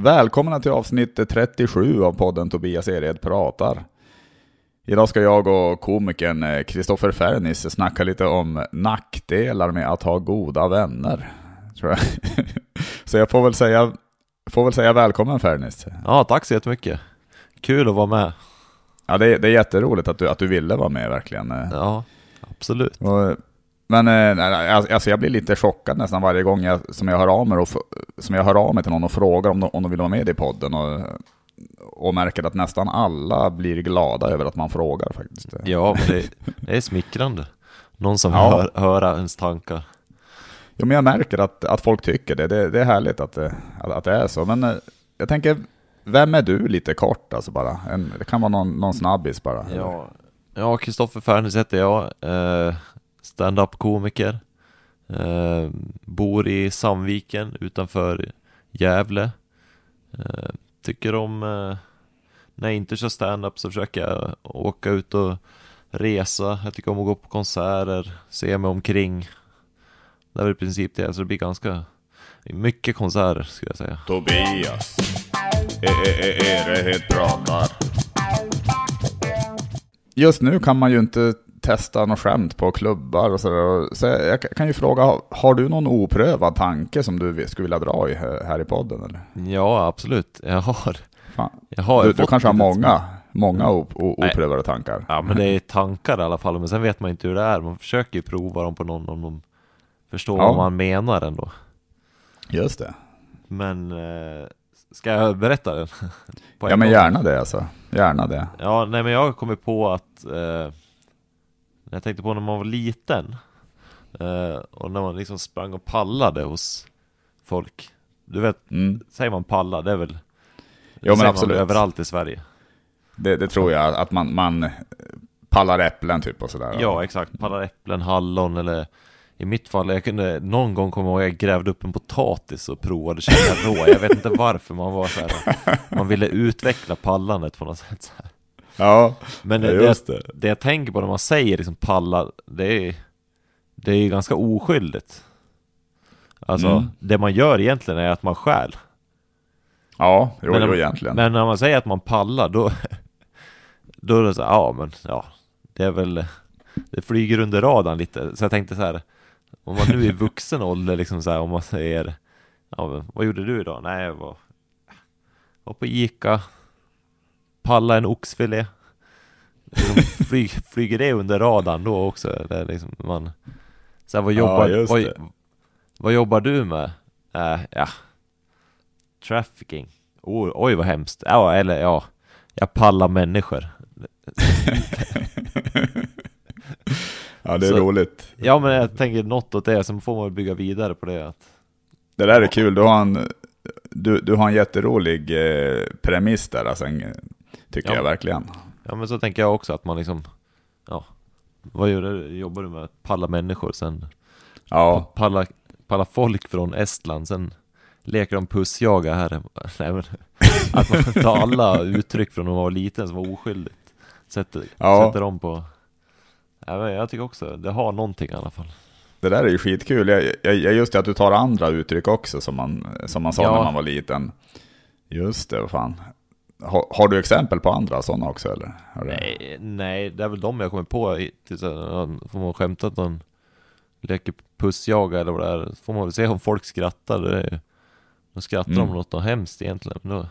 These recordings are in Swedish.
Välkomna till avsnitt 37 av podden Tobias Ered pratar. Idag ska jag och komikern Kristoffer Fernis snacka lite om nackdelar med att ha goda vänner. Tror jag. Så jag får väl säga, får väl säga välkommen Fernis. Ja, tack så jättemycket. Kul att vara med. Ja, det, är, det är jätteroligt att du, att du ville vara med verkligen. Ja, absolut. Och, men eh, alltså jag blir lite chockad nästan varje gång jag, som, jag hör av mig och, som jag hör av mig till någon och frågar om de, om de vill vara med i podden. Och, och märker att nästan alla blir glada över att man frågar faktiskt. Ja, det, det är smickrande. Någon som ja. hör, höra ens tankar. Jo, men jag märker att, att folk tycker det. det. Det är härligt att det, att det är så. Men eh, jag tänker, vem är du lite kort alltså bara? En, det kan vara någon, någon snabbis bara. Ja, ja Kristoffer Färnes heter jag. Eh, stand-up-komiker. Eh, bor i Sandviken utanför Gävle. Eh, tycker om, eh, när jag inte kör stand-up så försöker jag åka ut och resa. Jag tycker om att gå på konserter, se mig omkring. Det är väl i princip det, så det blir ganska mycket konserter skulle jag säga. Tobias, är det helt pratar. Just nu kan man ju inte testa något skämt på klubbar och sådär. Så jag kan ju fråga, har du någon oprövad tanke som du skulle vilja dra i här i podden? Eller? Ja, absolut. Jag har. Jag har du, du kanske har många, många oprövade tankar? Ja, men det är tankar i alla fall. Men sen vet man inte hur det är. Man försöker ju prova dem på någon om de förstår ja. vad man menar ändå. Just det. Men eh, ska jag berätta den? ja, men gärna det alltså. Gärna det. Ja, nej men jag har kommit på att eh, jag tänkte på när man var liten eh, och när man liksom sprang och pallade hos folk. Du vet, mm. säger man palla, det är väl Jo men absolut. överallt i Sverige. Det, det, tror jag, att man, man pallar äpplen typ och sådär. Ja, exakt. Pallar äpplen, hallon eller i mitt fall, jag kunde någon gång komma ihåg jag grävde upp en potatis och provade käka rå. Jag vet inte varför man var så här. Man ville utveckla pallandet på något sätt. Så här. Ja, Men det, just det. det jag tänker på när man säger liksom palla, det är, det är ganska oskyldigt. Alltså, mm. det man gör egentligen är att man stjäl. Ja, jo, men, jo egentligen. Men när man säger att man pallar, då, då är det så här, ja men ja, det är väl, det flyger under radarn lite. Så jag tänkte så här, om man nu är vuxen ålder liksom så här, om man säger, ja vad gjorde du idag? Nej, jag var, var på Ica, palla en oxfilé. Liksom flyg, flyger det under radarn då också? Är liksom man, så här, vad jobbar, ja, vad, vad, jobbar du med? Äh, ja, trafficking. Oh, oj vad hemskt. Ja, eller ja, jag pallar människor. ja, det är så, roligt. Ja, men jag tänker något åt det, sen får man bygga vidare på det. Att, det där är kul, du har en, du, du har en jätterolig eh, premiss där, alltså, tycker ja. jag verkligen. Ja, men så tänker jag också att man liksom, ja, vad gör du, jobbar du med? Att palla människor, sen ja. palla, palla folk från Estland, sen leker de pussjaga här Nej, men, Att man tar alla uttryck från när man var liten som var oskyldigt Sätter, ja. sätter dem på ja, Jag tycker också, det har någonting i alla fall Det där är ju skitkul, jag, jag, just det att du tar andra uttryck också som man, som man sa ja. när man var liten Just det, vad fan har, har, du exempel på andra sådana också eller? Nej, nej, det är väl de jag kommer på. Till, får man skämta att de leker pussjaga eller vad det är. Får man väl se om folk skrattar. Det är, då skrattar mm. de något något hemskt egentligen. Men då,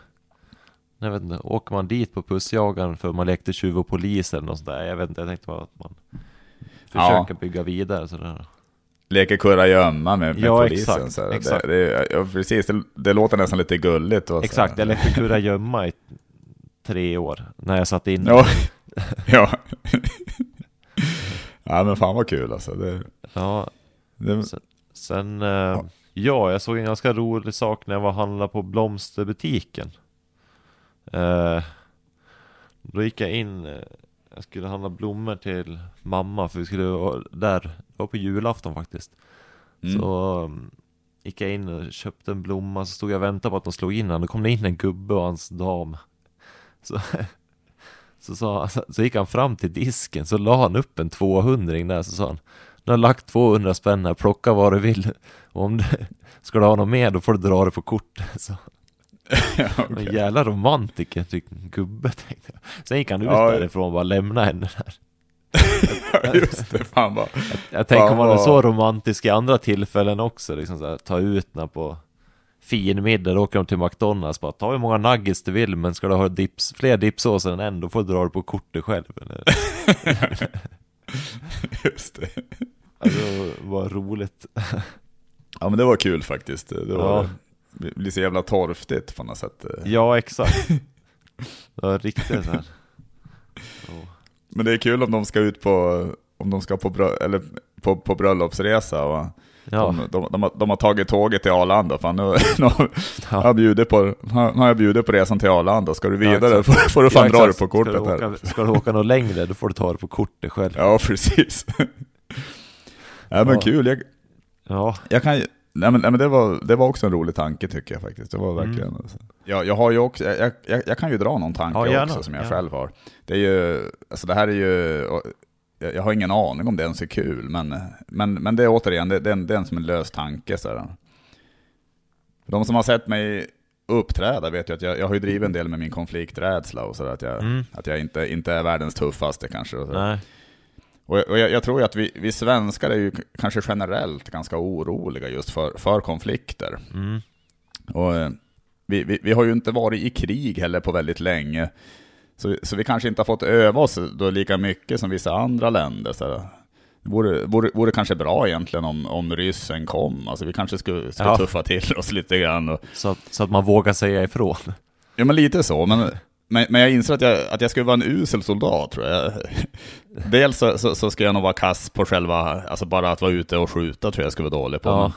jag vet inte, åker man dit på pussjagaren för man lekte tjuv och polis eller något sånt där. Jag vet inte, jag tänkte bara att man försöker ja. bygga vidare sådär. Leker kurragömma med, med ja, polisen. Exakt, så exakt. Det, det, ja, precis, det, det, låter nästan lite gulligt. Och exakt, jag lekte kurragömma i tre år när jag satt in. Ja, ja. ja men fan vad kul alltså. Det, ja, det... sen, sen eh, ja. Ja, jag såg en ganska rolig sak när jag var och handlade på blomsterbutiken. Eh, då gick jag in, eh, jag skulle handla blommor till mamma för vi skulle vara där, var på julafton faktiskt. Mm. Så um, gick jag in och köpte en blomma, så stod jag och väntade på att de slog in den. Då kom det in en gubbe och hans dam. Så, så, så, så gick han fram till disken, så la han upp en 200 där, så sa han nu har lagt 200 spänn här, plocka vad du vill. Och om du ska du ha något mer, då får du dra det på kortet. Så. ja, En okej. jävla romantiker, typ gubbe tänkte jag. Sen gick han ut Ja. därifrån och bara lämnade henne där. Just det, fan vad... Jag tänker om man är så romantisk i andra tillfällen också, liksom så här, ta ut när på fin middag, då åker de till McDonalds, bara ta hur många nuggets du vill, men ska du ha dips, fler dipsåser än en, då får du dra det på kortet själv. Eller? Just det. Alltså, vad roligt. Ja men det var kul faktiskt. Det, var, Ja. det blir så jävla torftigt på något sätt. Ja, exakt. Det var riktigt så här. Ja. Men det är kul om de ska ut på, om de ska på, brö, eller på, på bröllopsresa och Ja, de, de, de, har, de har tagit tåget till Arlanda. Fan, nu, nu, har Ja. jag bjudit på, nu har jag bjudit på resan till Arlanda. Ska du vidare exakt. får, får du fan Ja, dra det på kortet ska du, här. åka, ska du åka något längre, då får du ta det på kortet själv. Ja precis. ja men Ja. kul. Jag, Ja, Jag kan nej men, nej men det, var, det var också en rolig tanke tycker jag faktiskt. Det var verkligen... Mm. Ja, jag, har ju också, jag, jag, jag kan ju dra någon tanke Ja, gärna. också som jag Ja. själv har. Det är ju, alltså det här är ju, jag, jag har ingen aning om det ens är kul, men, men, men det är återigen, det, det, är en, det är en som en lös tanke. Så här. De som har sett mig uppträda vet ju att jag, jag har ju drivit en del med min konflikträdsla och sådär, att jag, Mm. att jag inte, inte är världens tuffaste kanske. Och så. nej. Och, och jag, jag tror ju att vi, vi svenskar är ju kanske generellt ganska oroliga just för, för konflikter. Mm. Och, eh, vi, vi, vi har ju inte varit i krig heller på väldigt länge. Så, så vi kanske inte har fått öva oss då lika mycket som vissa andra länder. Så det vore, vore, vore kanske bra egentligen om, om ryssen kom. Alltså vi kanske skulle, skulle Ja. tuffa till oss lite grann. Och, Så, så att man vågar säga ifrån. Ja men lite så, men, men, men jag inser att jag, att jag skulle vara en usel soldat tror jag. Dels så, så, så ska jag nog vara kass på själva, alltså bara att vara ute och skjuta tror jag skulle vara dålig på. Ja.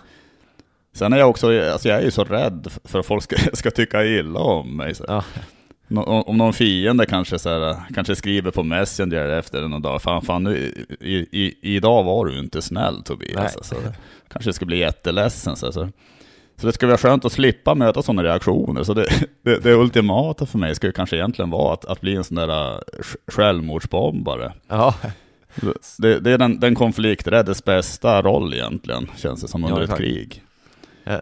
Sen är jag också, alltså jag är ju så rädd för att folk ska, ska tycka illa om mig. Så. Ja. Nå- Om, någon fiende kanske, så här, kanske skriver på Messenger efter någon dag, fan, fan nu, i, i, idag var du inte snäll Tobias. Alltså, kanske skulle bli jätteledsen. Så, så. Så det skulle vara skönt att slippa möta sådana reaktioner. Så det, det, det ultimata för mig skulle kanske egentligen vara att, att bli en sån där äh, sj- självmordsbombare. Ja, Det, det är den, den konflikträddes bästa roll egentligen, känns det som under Ja, ett krig.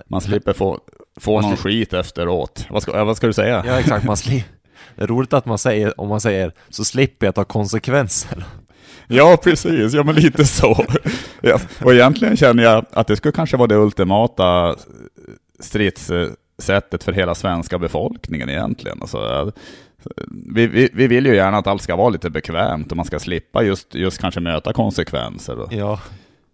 Man slipper få, få Man någon slipper- skit efteråt. Vad ska, vad ska du säga? ja exakt. Man sli- det är roligt att man säger, om man säger, så slipper jag ta konsekvenser. Ja, precis. Ja, men lite så. Ja. Och egentligen känner jag att det skulle kanske vara det ultimata eh, stridssättet för hela svenska befolkningen egentligen. Alltså, eh, vi, vi, vi vill ju gärna att allt ska vara lite bekvämt och man ska slippa just, just kanske möta konsekvenser. Ja,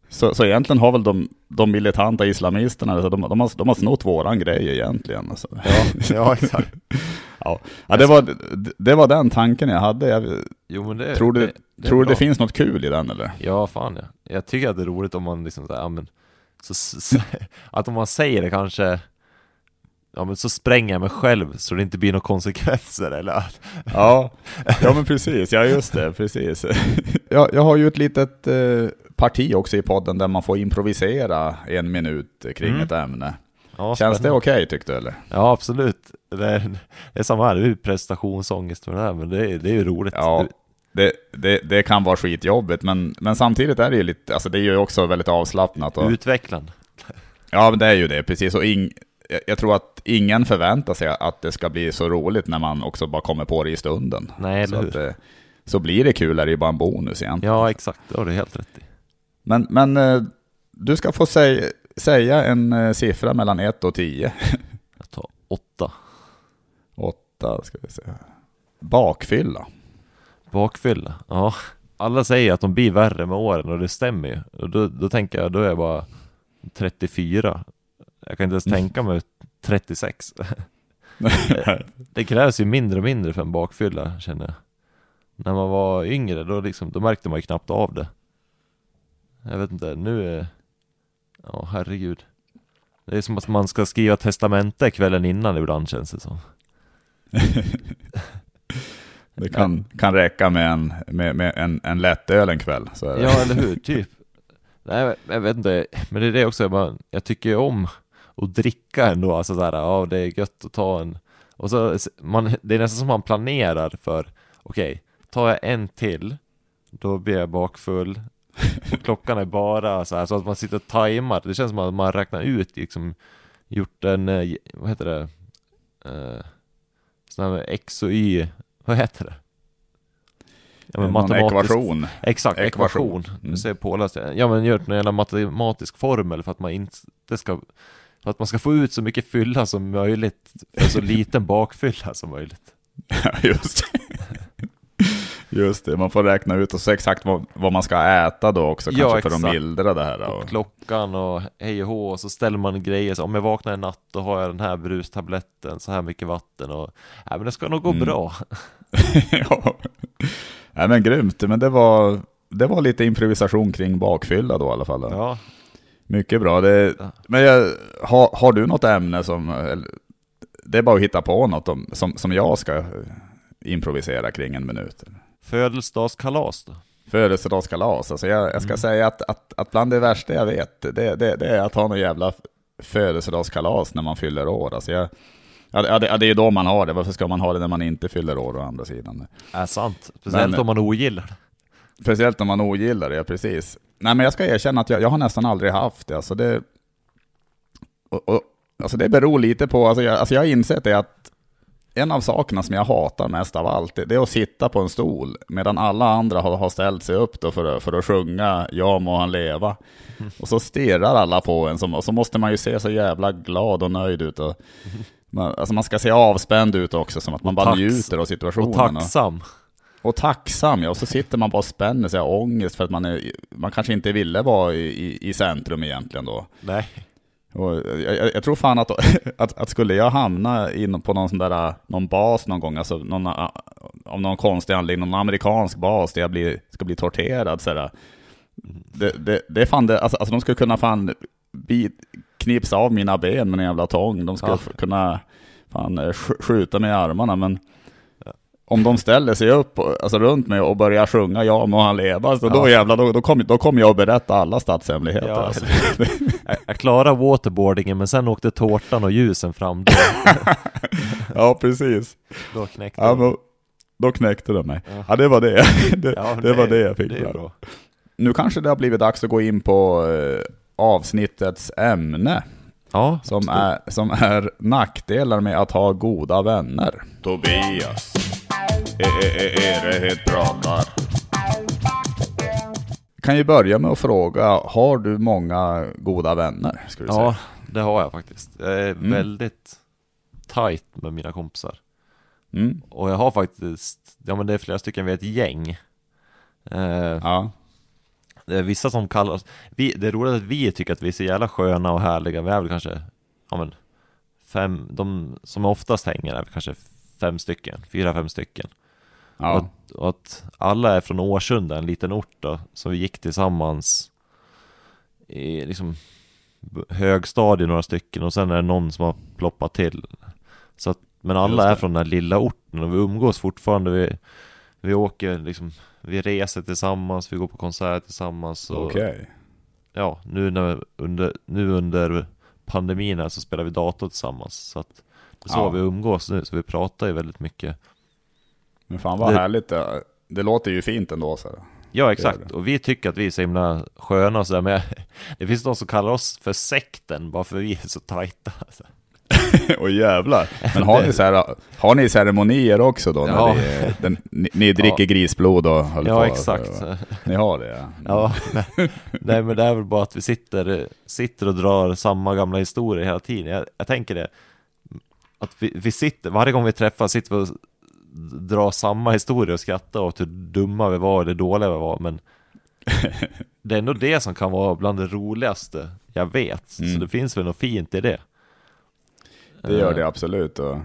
så, så egentligen har väl de, de militanta islamisterna, alltså de, de, har, de har snott våran grej egentligen. Alltså. ja, ja exakt. Ja, ja det, var, det var den tanken jag hade. Jag, Jo men det tror du, det, det tror det finns något kul i den eller? Ja, fan ja. Jag tycker att det är roligt om man liksom såhär, ja men, så, så, att om man säger det kanske, ja men så spränger jag mig själv så det inte blir några konsekvenser eller Ja, ja men precis, ja just det, precis. Jag, jag har ju ett litet eh, parti också i podden där man får improvisera en minut kring Mm. ett ämne. ja, Känns det okej tyckte du eller? Ja, absolut. Det är, det är samma här, det är prestationsångest för det här, men det är, det är ju roligt. Ja, det, det, det kan vara skitjobbigt, men, men samtidigt är det ju lite, alltså det är ju också väldigt avslappnat. Och, Utvecklande. ja, men det är ju det, precis. Och ing, jag, tror att ingen förväntar sig att det ska bli så roligt när man också bara kommer på det i stunden. Nej, så, eller att, hur? eh, så blir det kul är det ju bara en bonus egentligen. Ja, exakt. Det har du helt rätt i. Men, men eh, du ska få säga, säga en eh, siffra mellan 1 och 10. Jag tar åtta. 8 ska vi se. Bakfylla. Bakfylla. Ja. Alla säger att de blir värre med åren och det stämmer ju. Och då, då tänker jag, då är jag bara 34. Jag kan inte ens Mm. tänka mig 36. Det krävs ju mindre och mindre för en bakfylla känner jag. När man var yngre då, liksom, då märkte man ju knappt av det. Jag vet inte, nu är... Ja, herregud. Det är som att man ska skriva testamente kvällen innan ibland känns det som. Det kan, kan räcka med en, med, med en, en lättöl en kväll. Ja, eller hur? Typ. Nej, jag vet inte. Men det är det också, jag, bara, jag tycker ju om att dricka ändå. Alltså såhär, ja det är gött att ta en... Och så, man, det är nästan som man planerar för, okej, tar jag en till, då blir jag bakfull. Och klockan är bara så här, så att man sitter och tajmar. Det känns som att man räknar ut, liksom, gjort en, eh, vad heter det, eh, sån här X och Y, vad heter det? Ja, Någon ekvation. Exakt, Ekvation. ekvation. Mm. Nu säger påläst. Ja men gör någon jävla matematisk formel för att man inte ska för att man ska få ut så mycket fylla som möjligt för så liten bakfylla som möjligt. Ja, just det. Just det, man får räkna ut och se exakt vad, vad man ska äta då också, Ja, kanske för att exakt. mildra det här. Och Och, klockan och hej och hå och så ställer man grejer så om jag vaknar en natt då har jag den här brustabletten, så här mycket vatten och ja men det ska nog gå Mm. bra. ja. Nej men grymt, men det var, det var lite improvisation kring bakfylla då i alla fall. Ja, Mycket bra. Det, men jag, har, har du något ämne som, eller, det är bara att hitta på något om, som, som jag ska improvisera kring en minut. Födelsedagskalas då. Födelsedagskalas, alltså jag, jag ska Mm. säga att, att, att bland det värsta jag vet, det, det, det är att ha någon jävla födelsedagskalas när man fyller år. Alltså jag, ja, det- ja, det, är ju då man har det, varför ska man ha det när man inte fyller år å andra sidan? Är sant. Speciellt Men- om man ogillar det. Speciellt om man ogillar det, ja, precis. Nej men jag ska erkänna att jag, jag har nästan aldrig haft det. Alltså det, och, och, alltså det beror lite på, alltså jag, alltså jag har insett det att en av sakerna som jag hatar mest av allt, det är att sitta på en stol medan alla andra har, har ställt sig upp då för, att- för att sjunga Ja må han leva. Och så stirrar alla på en, som, och så måste man ju se så jävla glad och nöjd ut. Och, man, alltså man ska se avspänd ut också, som att man bara tax- njuter av Och situationen. tacksam. Och tacksam, ja. Och så sitter man bara och spänner sig av ångest för att man, är, man kanske inte ville vara i, i, i centrum egentligen då. Nej. Jag, jag, tror fan att, att, att skulle jag hamna in på någon sån där, någon bas någon gång, alltså någon, av någon konstig anledning, någon amerikansk bas där jag blir, ska bli torterad sådär. Det, det, det är fan det, alltså, alltså de skulle kunna fan bit, knipsa av mina ben med en jävla tång. De skulle Ja. kunna fan sk- skjuta mig i armarna, men om de ställer sig upp alltså, runt mig och börjar sjunga Ja må han leva, så då Ja. jävlar, då, då kommer då kommer jag att berätta alla statshemligheter. Ja, alltså. Jag, klarade waterboardingen men sen åkte tårtan och ljusen fram. Då, ja, precis. då knäckte Ja, de. men, då knäckte de mig. Ja. Ja, det var det. det, Ja, det var det jag fick det. Nu kanske det har blivit dags att gå in på eh, avsnittets ämne. Ja, Som är, som är nackdelar med att ha goda vänner. Tobias, Erehed pratar. Kan ju börja med att fråga, har du många goda vänner? Skulle du Ja, säga? det har jag faktiskt. Jag är Mm. väldigt tight med mina kompisar. Mm, Och jag har faktiskt, ja men det är flera stycken, vi är ett gäng. Eh, ja. det är vissa som kallar oss, vi, det är roligt att vi tycker att vi är så jävla sköna och härliga. Vi är väl kanske, ja men, fem, de som oftast hänger är väl kanske fem stycken, fyra, fem stycken. Och, ja. att, och att alla är från Årsunda, en liten ort då, så vi gick tillsammans i liksom b- högstadie några stycken och sen är det någon som har ploppat till. Så att, men alla är från den här lilla orten och vi umgås fortfarande. Vi, vi åker liksom, vi reser tillsammans, vi går på konserter tillsammans. Och, Okej. Ja, nu, när, under, nu under pandemin här så spelar vi dator tillsammans. Så att det är så Ja. vi umgås nu, så vi pratar ju väldigt mycket. Men fan vad Det- härligt. Det, det låter ju fint ändå. Så. Ja exakt, och vi tycker att vi är så himla sköna och sådär men det finns de som kallar oss för sekten bara för vi är så tajta. Och jävlar. Men har ni, så här, har ni ceremonier också då? Ja. ni, den, ni, ni dricker grisblod och håller Ja på? exakt Ni har det ja. Ja, nej, nej men det är väl bara att vi sitter, sitter och drar samma gamla historier hela tiden Jag, jag tänker det Att vi, vi sitter, varje gång vi träffas sitter vi och drar samma historier och skrattar åt hur dumma vi var och hur dåliga vi var men Det är ändå det som kan vara bland det roligaste jag vet Så Mm. det finns väl något fint i det Det gör Eh, det absolut. Och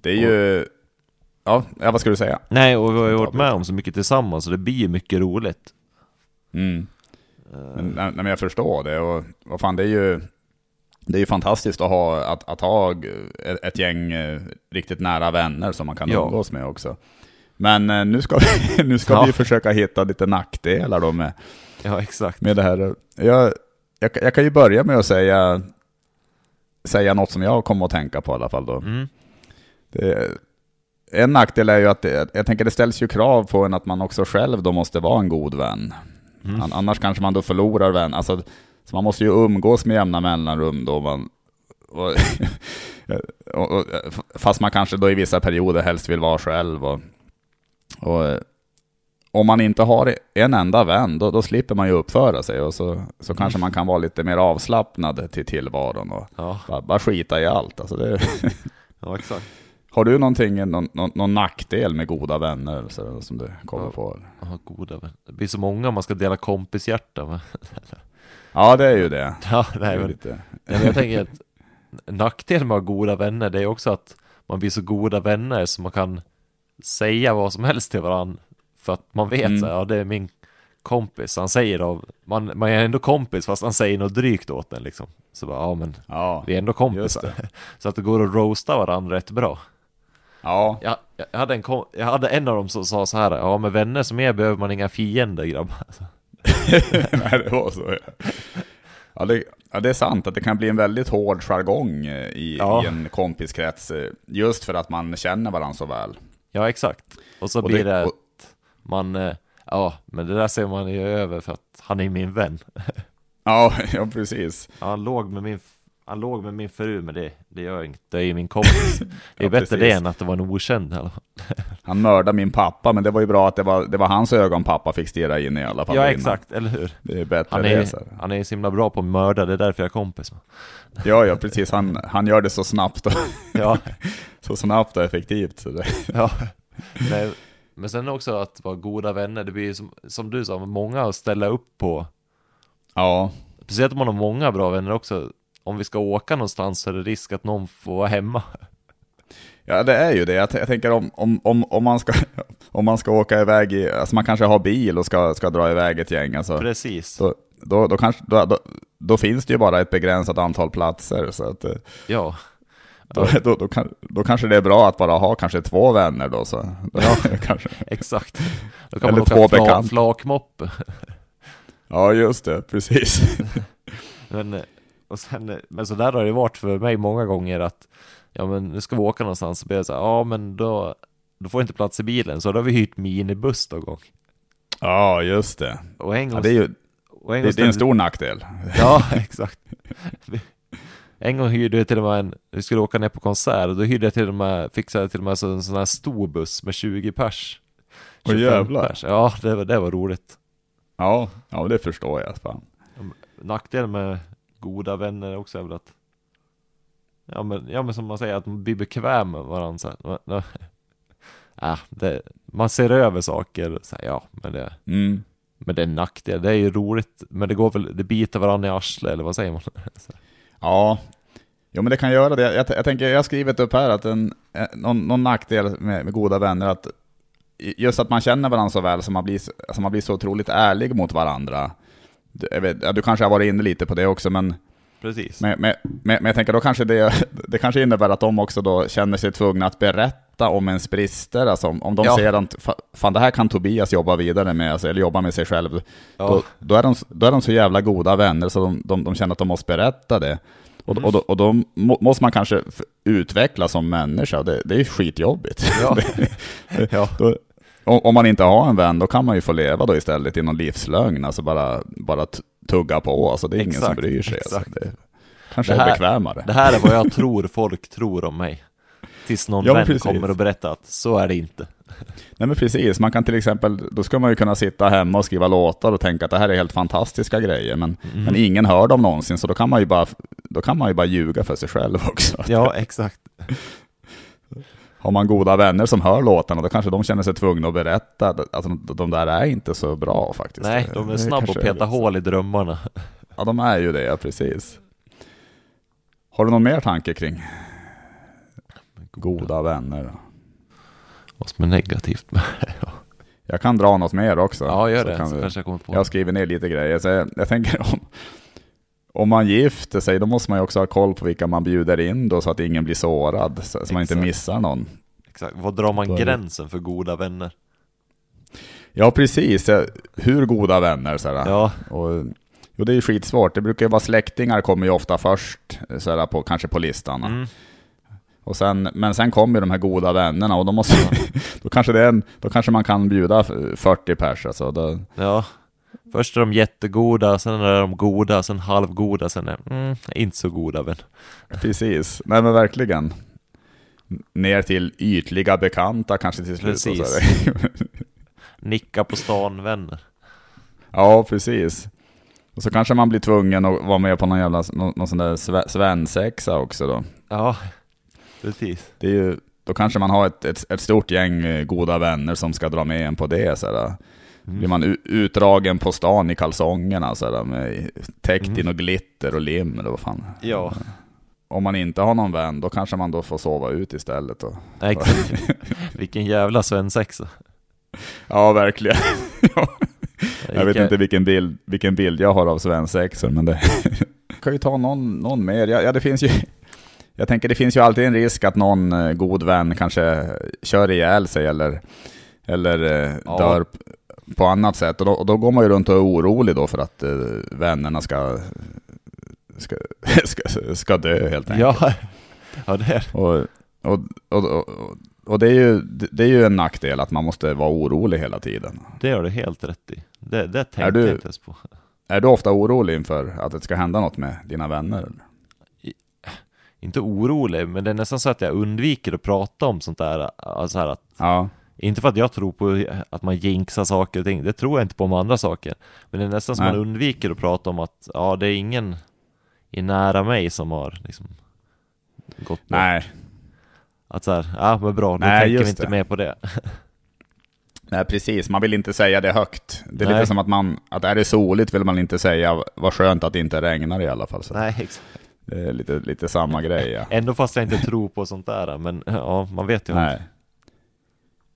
det är ju... Ja, ja, vad ska du säga? Nej, och vi har ju varit med om så mycket tillsammans så det blir ju mycket roligt. Mm. Eh, Men, nej, men jag förstår det. Och vad fan, det är ju... Det är ju fantastiskt att ha, att, att ha ett, ett gäng eh, riktigt nära vänner som man kan Ja. umgås med också. Men eh, nu ska vi, nu ska Ja. vi försöka hitta lite nackdelar då med, Ja, exakt. med det här. Jag, jag, jag kan ju börja med att säga, säga något som jag kommer att tänka på i alla fall då. Mm. Det, en nackdel är ju att det, jag tänker det ställs ju krav på en att man också själv då måste vara en god vän. Mm. An- Annars kanske man då förlorar vän. Alltså, så man måste ju umgås med jämna mellanrum då. Man, och och, och, fast man kanske då i vissa perioder helst vill vara själv. Och, eh, om man inte har en enda vän, då, då slipper man ju uppföra sig och så, så kanske man kan vara lite mer avslappnad till tillvaron och Ja, bara, bara skita i allt. Alltså det, ja exakt. har du någonting, någon, någon, någon nackdel med goda vänner så, som du kommer Ja. på? Ja, goda vänner. Det blir så många man ska dela kompishjärta. Men... Ja, det är ju det. Ja, nej, men, lite... men jag tänker att nackdelen med att ha goda vänner, det är också att man blir så goda vänner så man kan säga vad som helst till varandra. För att man vet Mm. så här, ja det är min kompis, han säger då, man, man är ändå kompis fast han säger något drygt åt en liksom. Så bara, ja men Ja, vi är ändå kompisar. Så att det går att roasta varandra rätt bra. Ja, Jag, jag, hade en, jag hade en av dem som sa så här, ja med vänner som er behöver man inga fiender grabbar. Nej, det var så. Ja. Ja, det, ja, det är sant att det kan bli en väldigt hård jargong eh, i, Ja. i en kompiskrets, eh, just för att man känner varandra så väl. Ja exakt. Och så Och blir det, och, man, eh, ja men det där ser man ju över för att han är min vän. ja, ja, precis. Han låg med min, han låg med min fru men det, det gör inget, det är ju min kompis. Det är Ja, bättre precis. det än att det var en okänd i alla fall. Han mördade min pappa, men det var ju bra att det var, det var hans ögon pappa fick stirra in i alla fall. Ja exakt, eller hur? Det är bättre Han det. är, Så. här. han är så himla bra på att mörda, det är därför jag är kompis. Ja, ja, precis. Han, han gör det så snabbt och, Ja, så snabbt och effektivt. Så det. ja. Nej, men sen också att vara goda vänner, det blir ju som, som du sa, många att ställa upp på. Ja, Speciellt om man har många bra vänner också. Om vi ska åka någonstans så är det risk att någon får vara hemma. Ja, det är ju det. Jag, jag tänker om, om, om, om, man ska, om man ska åka iväg, i, alltså man kanske har bil och ska, ska dra iväg ett gäng, alltså, Precis. då, då, då, kanske, då, då, då finns det ju bara ett begränsat antal platser. Så att, eh, Ja. då, då, då, kan, då kanske det är bra att bara ha kanske två vänner då. Så. Ja. kanske. Exakt. Då kan Eller man två åka fla, bekanta. flakmoppe. Ja, just det, precis. Men, eh, och sen, men så där har det varit för mig många gånger att ja men nu ska vi åka någonstans så blir så här, ja men då, då får jag inte plats i bilen så då har vi hyrt minibuss någon gång. Ja, just det. Och en gång, Ja, det är ju och en det, det är en stor nackdel. Ja, exakt. En gång hyrde jag till och med en, vi skulle åka ner på konsert och då hyrde jag till och med, fixade jag till och med en sån här stor buss med 20 pers. Åh, 25 jävlar. pers. Ja, det var, det var roligt. Ja, ja det förstår jag. Fan. Nackdelen med goda vänner också är väl att Ja men, ja, men som man säger, att man blir bekväm med varandra så ja. Ja, det, man ser över saker, så här, ja men det, Mm. men det är en nackdel, det är ju roligt Men det går väl, det biter varandra i arslet eller vad säger man? Så, Ja, jo, men det kan göra det. Jag, jag tänker, jag har skrivit upp här att en, eh, någon, någon nackdel med, med goda vänner att just att man känner varandra så väl, så man blir, alltså man blir så otroligt ärlig mot varandra. Vet, ja, du kanske har varit inne lite på det också, men, Precis men, men, men, jag tänker då kanske det, det kanske innebär att de också då känner sig tvungna att berätta om ens brister, alltså om, om de Ja. ser att fa- fan det här kan Tobias jobba vidare med, alltså, eller jobba med sig själv, Ja, då, då, är de, då är de så jävla goda vänner så de, de, de känner att de måste berätta det. Och, Mm. och, då, och då må, måste man kanske utvecklas som människa, det, det är skitjobbigt. Ja. Det- ja, då, om, man inte har en vän, då kan man ju få leva då istället i någon livslögn, alltså bara, bara tugga på, alltså det är ingen som Exakt, bryr sig. Alltså. Det kanske Det här- är bekvämare. det här är vad jag tror folk tror om mig Tills någon Ja, vän precis. kommer och berättar att så är det inte Nej men precis, man kan till exempel, då ska man ju kunna sitta hemma och skriva låtar och tänka att det här är helt fantastiska grejer, men, Mm. men ingen hör dem någonsin, så då kan man ju bara, då kan man ju bara ljuga för sig själv också. Ja, exakt Har man goda vänner som hör låtarna, då kanske de känner sig tvungna att berätta att alltså, de där är inte så bra faktiskt. Nej, de är Det snabba att peta så. hål i drömmarna Ja, de är ju det, ja, precis. Har du någon mer tanke kring goda vänner? Vad som är negativt med Jag kan dra något mer också. Ja, gör så det, kan så vi- kanske jag kommer på Jag har skrivit ner lite grejer, så jag, jag tänker om, om man gifter sig, då måste man ju också ha koll på vilka man bjuder in då, så att ingen blir sårad, så, så man inte missar någon. Exakt, vad drar man gränsen för goda vänner? Ja, precis. Ja, Hur goda vänner? Så här. Ja, Och, jo, det är ju skitsvårt. Det brukar ju vara släktingar kommer ju ofta först, så här, på, kanske på listan. mm. Och sen, men sen kommer ju de här goda vännerna och då, måste, då, kanske det är en, då kanske man kan bjuda 40 pers. Alltså, då, ja Först är de jättegoda, sen är de goda, sen halvgoda, sen är mm, inte så goda vän. Precis, nej men verkligen. Ner till ytliga bekanta kanske till slut. Precis. Nicka på stan vänner. ja, precis. Och så kanske man blir tvungen att vara med på någon jävla, någon, någon sån där sve- svensexa också då. Ja, precis. Det är ju, då kanske man har ett, ett, ett stort gäng eh, goda vänner som ska dra med en på det. Så där. Blir man utdragen på stan i kalsongerna så där, med täckt i något glitter och lim eller vad fan. Ja, Om man inte har någon vän, då kanske man då får sova ut istället. Och, exakt. Vilken jävla svensexa. ja, verkligen. ja. Jag vet inte vilken bild, vilken bild jag har av svensexor, men det kan ju ta någon, någon mer. Ja, ja, det finns ju... Jag tänker det finns ju alltid en risk att någon eh, god vän kanske kör ihjäl sig eller, eller eh, Ja. dör på annat sätt. Och då, och då går man ju runt och är orolig då för att eh, vännerna ska, ska, ska, ska dö helt enkelt. Ja, ja det är Och, och, och, och, det, är ju, det är ju en nackdel att man måste vara orolig hela tiden. det har du helt rätt i. Det, det tänkte Är du- jag inte ens på. Är du ofta orolig inför att det ska hända något med dina vänner? eller? Inte orolig, men det är nästan så att jag undviker att prata om sånt där. Alltså här att, Ja, inte för att jag tror på att man jinxar saker och ting, det tror jag inte på om andra saker. Men det är nästan som man undviker att prata om att, ja det är ingen i nära mig som har liksom gått bort. nej. Att så här, ja men bra, då Nej, tänker vi inte det. mer på det. Nej, precis. Man vill inte säga det högt. Det är Nej. lite som att man, att är det soligt vill man inte säga vad skönt att det inte regnar i alla fall. Så Nej, exakt. Det är lite, lite samma grej. Ja. Ändå fast jag inte tror på sånt där, men ja, man vet ju. Nej.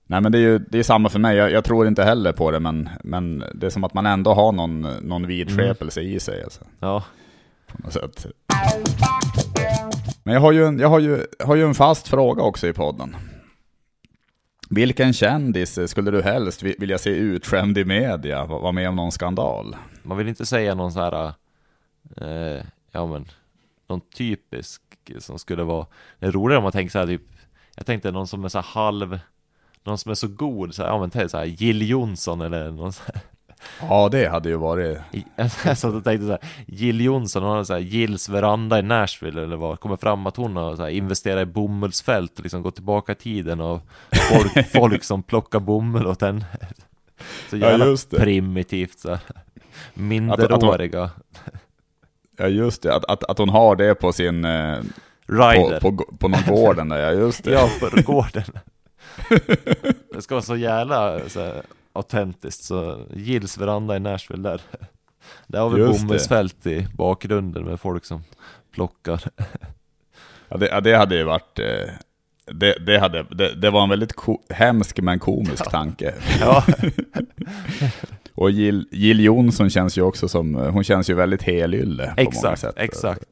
Nej men det är ju det är samma för mig, jag, jag tror inte heller på det men, men det är som att man ändå har någon, någon vidskepelse i sig alltså, Ja, på något sätt. Men jag har ju en, jag har ju, har ju en fast fråga också i podden. Vilken kändis skulle du helst vi- vilja se utskämd i media, vara med om någon skandal? man vill inte säga någon så här, eh, ja men, någon typisk som skulle vara, det är roligare om man tänker så här typ, jag tänkte någon som är så här halv, någon som är så god, så här, ja men tänk så här, Jill Johnson eller någon så här, Ja det hade ju varit, jag satt och tänkte så här, Jill Johnson, hon har så här, Jills veranda i Nashville eller vad, kommer fram att hon har så här, investerat i bomullsfält och liksom gått tillbaka i tiden och folk, folk som plockar bomull åt henne. Så Ja, jävla just det. primitivt så här. Minderåriga. ja just det, att, att, att hon har det på sin, eh, på, Rider. på, på någon gården där, ja just det. Ja, på gården. Det ska vara så jävla så här, autentiskt, så Gills veranda i Nashville där. Där har vi Just bomullsfält i bakgrunden med folk som plockar. Ja, det, ja, det hade ju varit... eh, Det, det, hade, det, det var en väldigt ko, hemsk men komisk tanke. Ja, Och Jill, Jill Johnson känns ju också som... Hon känns ju väldigt helylle på många exakt, sätt. exakt.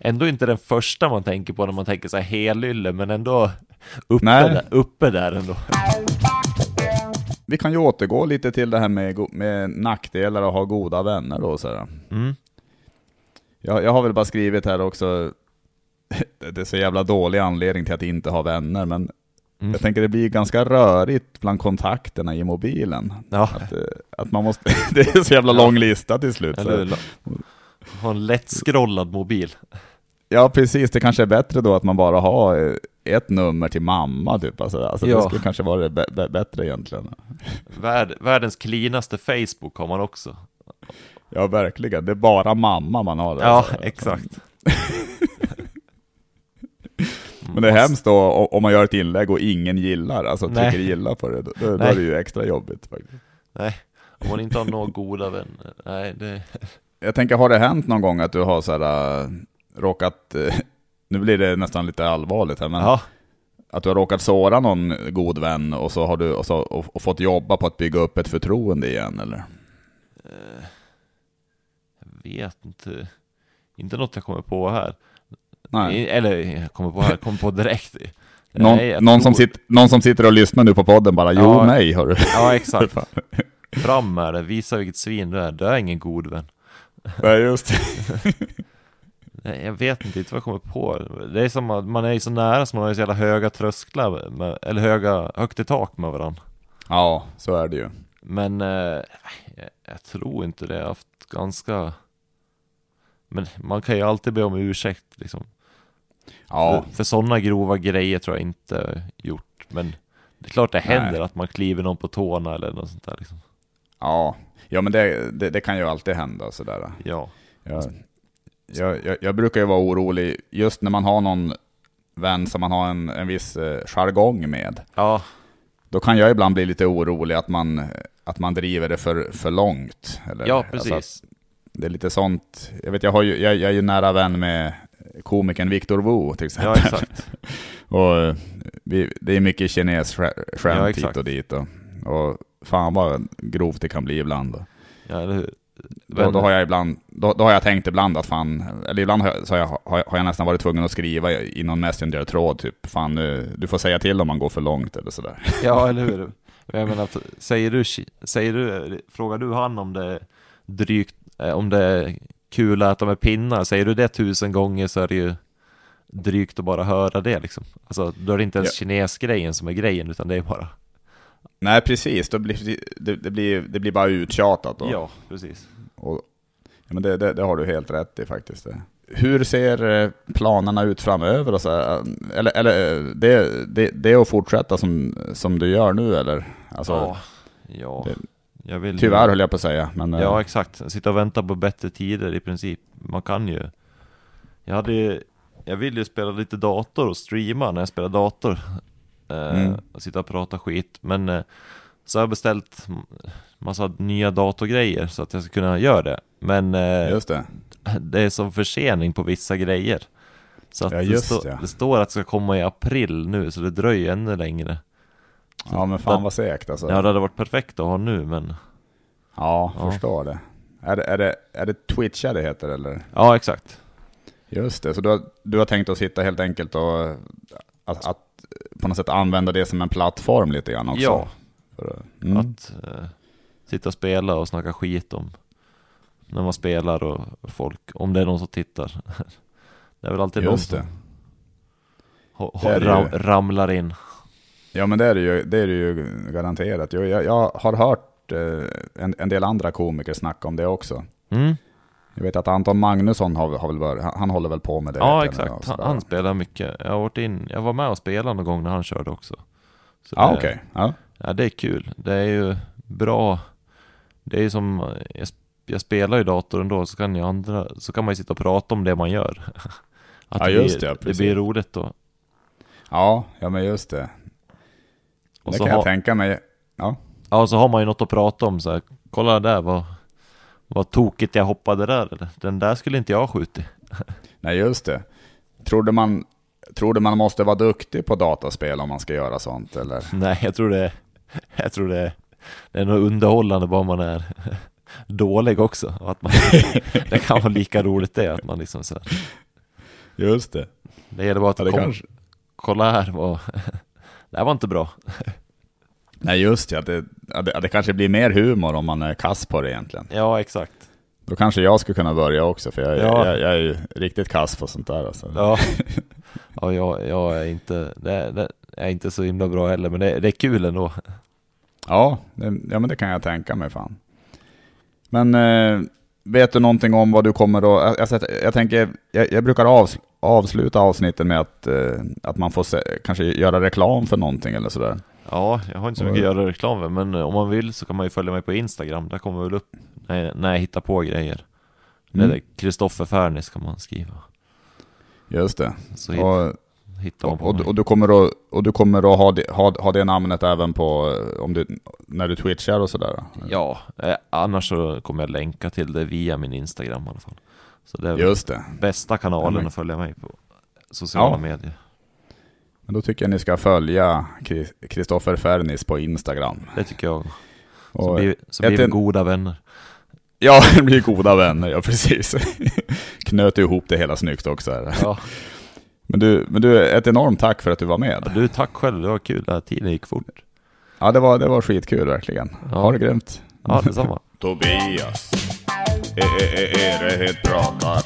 Ändå inte den första man tänker på när man tänker så här helylle, men ändå uppe, Nej. där, uppe där ändå. Vi kan ju återgå lite till det här med, med nackdelar och ha goda vänner då. Så här. Mm. Jag, jag har väl bara skrivit här också... Det är så jävla dålig anledning till att inte ha vänner, men Mm. jag tänker det blir ganska rörigt bland kontakterna i mobilen. Ja, Att, eh, att man måste... Det är så jävla lång lista till slut. eller? Ha en lättskrollad mobil. Ja, precis. Det kanske är bättre då att man bara har eh, ett nummer till mamma, typ. Alltså, alltså Ja. Det skulle kanske vara bättre egentligen. Värld, världens cleanaste Facebook har man också. Ja, verkligen. Det är bara mamma man har. Ja, alltså. exakt. Men det är hemskt då om man gör ett inlägg och ingen gillar, alltså Nej. trycker gilla på det. Då, då, är det ju extra jobbigt faktiskt. Nej, om man inte har några goda vänner. Nej, det... Jag tänker, har det hänt någon gång att du har så här, äh, råkat, eh, nu blir det nästan lite allvarligt här, men Ja, att du har råkat såra någon god vän och så har du och så, och, och fått jobba på att bygga upp ett förtroende igen eller? jag vet inte. Inte något jag kommer på här. Nej. Eller kommer på här, kommer på direkt. Någon, Nej, någon, som sitter, någon som sitter och lyssnar nu på podden bara, jo Ja. nej har du. Ja, exakt. Fram med det, visa vilket svin du är. Du är ingen god vän. Nej just det. Nej, jag vet inte, inte vad jag kommer på. Det är som att man är så nära så man har ju så jävla höga trösklar, med, eller höga, högt i tak med varandra. Ja, så är det ju. Men eh, jag, jag tror inte det. Jag har haft ganska... Men man kan ju alltid be om ursäkt liksom. Ja, För, för sådana grova grejer tror jag inte gjort. Men det är klart det händer Nej. att man kliver någon på tårna eller något sånt där liksom. ja. ja men det, det, det kan ju alltid hända sådär. Ja. Jag, jag, jag, jag brukar ju vara orolig just när man har någon vän som man har en, en viss eh, jargong med. Ja, Då kan jag ibland bli lite orolig att man, att man driver det för, för långt. Eller, ja alltså precis. att det är lite sånt. Jag, vet, jag, har ju, jag, jag är ju nära vän med komikern Victor Wu till exempel. Ja, exakt. och eh, vi, det är mycket kines Ja, skämt hit exakt. och dit. Och, och fan vad grovt det kan bli ibland. Ja, eller hur? Då, då, har jag ibland, då, då har jag tänkt ibland att fan, eller ibland har jag, så har, jag, har, jag, nästan varit tvungen att skriva i någon Messenger-tråd typ, fan nu, du får säga till om man går för långt eller sådär. Ja, eller hur? Jag menar, säger du, säger du, frågar du han om det drygt, eh, om det är kul att äta med pinnar, säger du det tusen gånger så är det ju drygt att bara höra det liksom. Alltså, då är det inte ens kinesgrejen som är grejen, utan det är bara... Nej precis, då blir, det, det, blir, det blir bara uttjatat då. Ja, precis. Och, ja, men det, det, det har du helt rätt i faktiskt. Det. Hur ser eh, planerna ut framöver? Och så här? Eller, eller eh, det, det, det är att fortsätta som, som du gör nu eller? Alltså, ja, ja. det- jag vill ju- Tyvärr höll jag på att säga. Men, eh, Ja, exakt. Sitta och vänta på bättre tider i princip. Man kan ju... Jag hade ju- Jag vill ju spela lite dator och streama när jag spelar dator. Eh, Mm. Och sitta och prata skit. Men eh, så har jag beställt massa nya datorgrejer så att jag ska kunna göra det. Men eh, det. det är som försening på vissa grejer. Så att Ja, det, stå, ja. det står att det ska komma i april nu, så det dröjer ännu längre. Ja men fan vad segt alltså. Ja, det hade varit perfekt att ha nu, men... Ja, Ja. förstår det. Är det, är det, är det Twitcha det heter eller? Ja, exakt. Just det, så du har, du har tänkt att sitta helt enkelt och att, att på något sätt använda det som en plattform lite grann också? Ja, För, mm. Att eh, sitta och spela och snacka skit om när man spelar och folk, om det är någon som tittar. det är väl alltid någon Just som det. ho- ram, ramlar in. Ja men det är det ju, det är det ju garanterat. Jag, jag, jag har hört eh, en, en del andra komiker snacka om det också. Mm. Jag vet att Anton Magnusson har, har väl varit, han, han håller väl på med det. Ja, jag och exakt. Han, han spelar mycket. Jag har varit in, jag var med och spelade någon gång när han körde också. Så Ja det, okej. Ja. Ja, det är kul. Det är ju bra. Det är ju som, jag, jag spelar ju dator ändå, så kan, ju andra, så kan man ju sitta och prata om det man gör. Att Ja, det just blir, det, det precis. blir roligt då. ja, ja men just det. Och det kan ha- jag tänka mig. Ja. Ja, så har man ju något att prata om så här. Kolla där vad, vad tokigt jag hoppade där eller? Den där skulle inte jag ha skjutit. Nej just det. Trodde man, trodde man måste vara duktig på dataspel om man ska göra sånt eller? Nej, jag tror det Jag tror det Det är nog underhållande bara man är dålig också. Att man, det kan vara lika roligt det, att man liksom så här, Just det. Det gäller bara att Ja, det kom, kanske. kolla här vad Det här var inte bra. Nej just ja, det, det, det kanske blir mer humor om man är kass på det egentligen. Ja, exakt. Då kanske jag skulle kunna börja också, för jag, Ja. jag, jag är ju riktigt kass på sånt där. Alltså. Ja, ja jag, jag är inte, det, det är inte så himla bra heller, men det, det är kul ändå. Ja, det, ja, men det kan jag tänka mig fan. Men eh, vet du någonting om vad du kommer att... Alltså, jag, jag tänker, jag, jag brukar avs, avsluta avsnitten med att, eh, att man får se, kanske göra reklam för någonting eller sådär. Ja, jag har inte så mycket att göra reklam med, men eh, om man vill så kan man ju följa mig på Instagram. Där kommer väl upp när jag, när jag hittar på grejer. Mm. Kristoffer Fernis kan man skriva. Just det. Så hit, Och, hittar man på och, mig. och, du kommer att, och du kommer att ha, det, ha, ha det namnet även på, eh, om du, när du twitchar och sådär? Ja, eh, annars så kommer jag länka till det via min Instagram i alla fall. Så det är Just det. bästa kanalen att följa mig på sociala Ja. medier. Men då tycker jag ni ska följa Kristoffer Fernis på Instagram. Det tycker jag. Så Och blir, så ett- blir vi goda vänner. Ja, det blir goda vänner, ja precis. Knöt ihop det hela snyggt också. Här. Ja, Men, du, men du, ett enormt tack för att du var med. du tack själv, det var kul. Den här tiden gick fort. Ja, det var, det var skitkul verkligen. Ja. Ha det grymt. Ja, detsamma. Tobias, är, det helt pratar.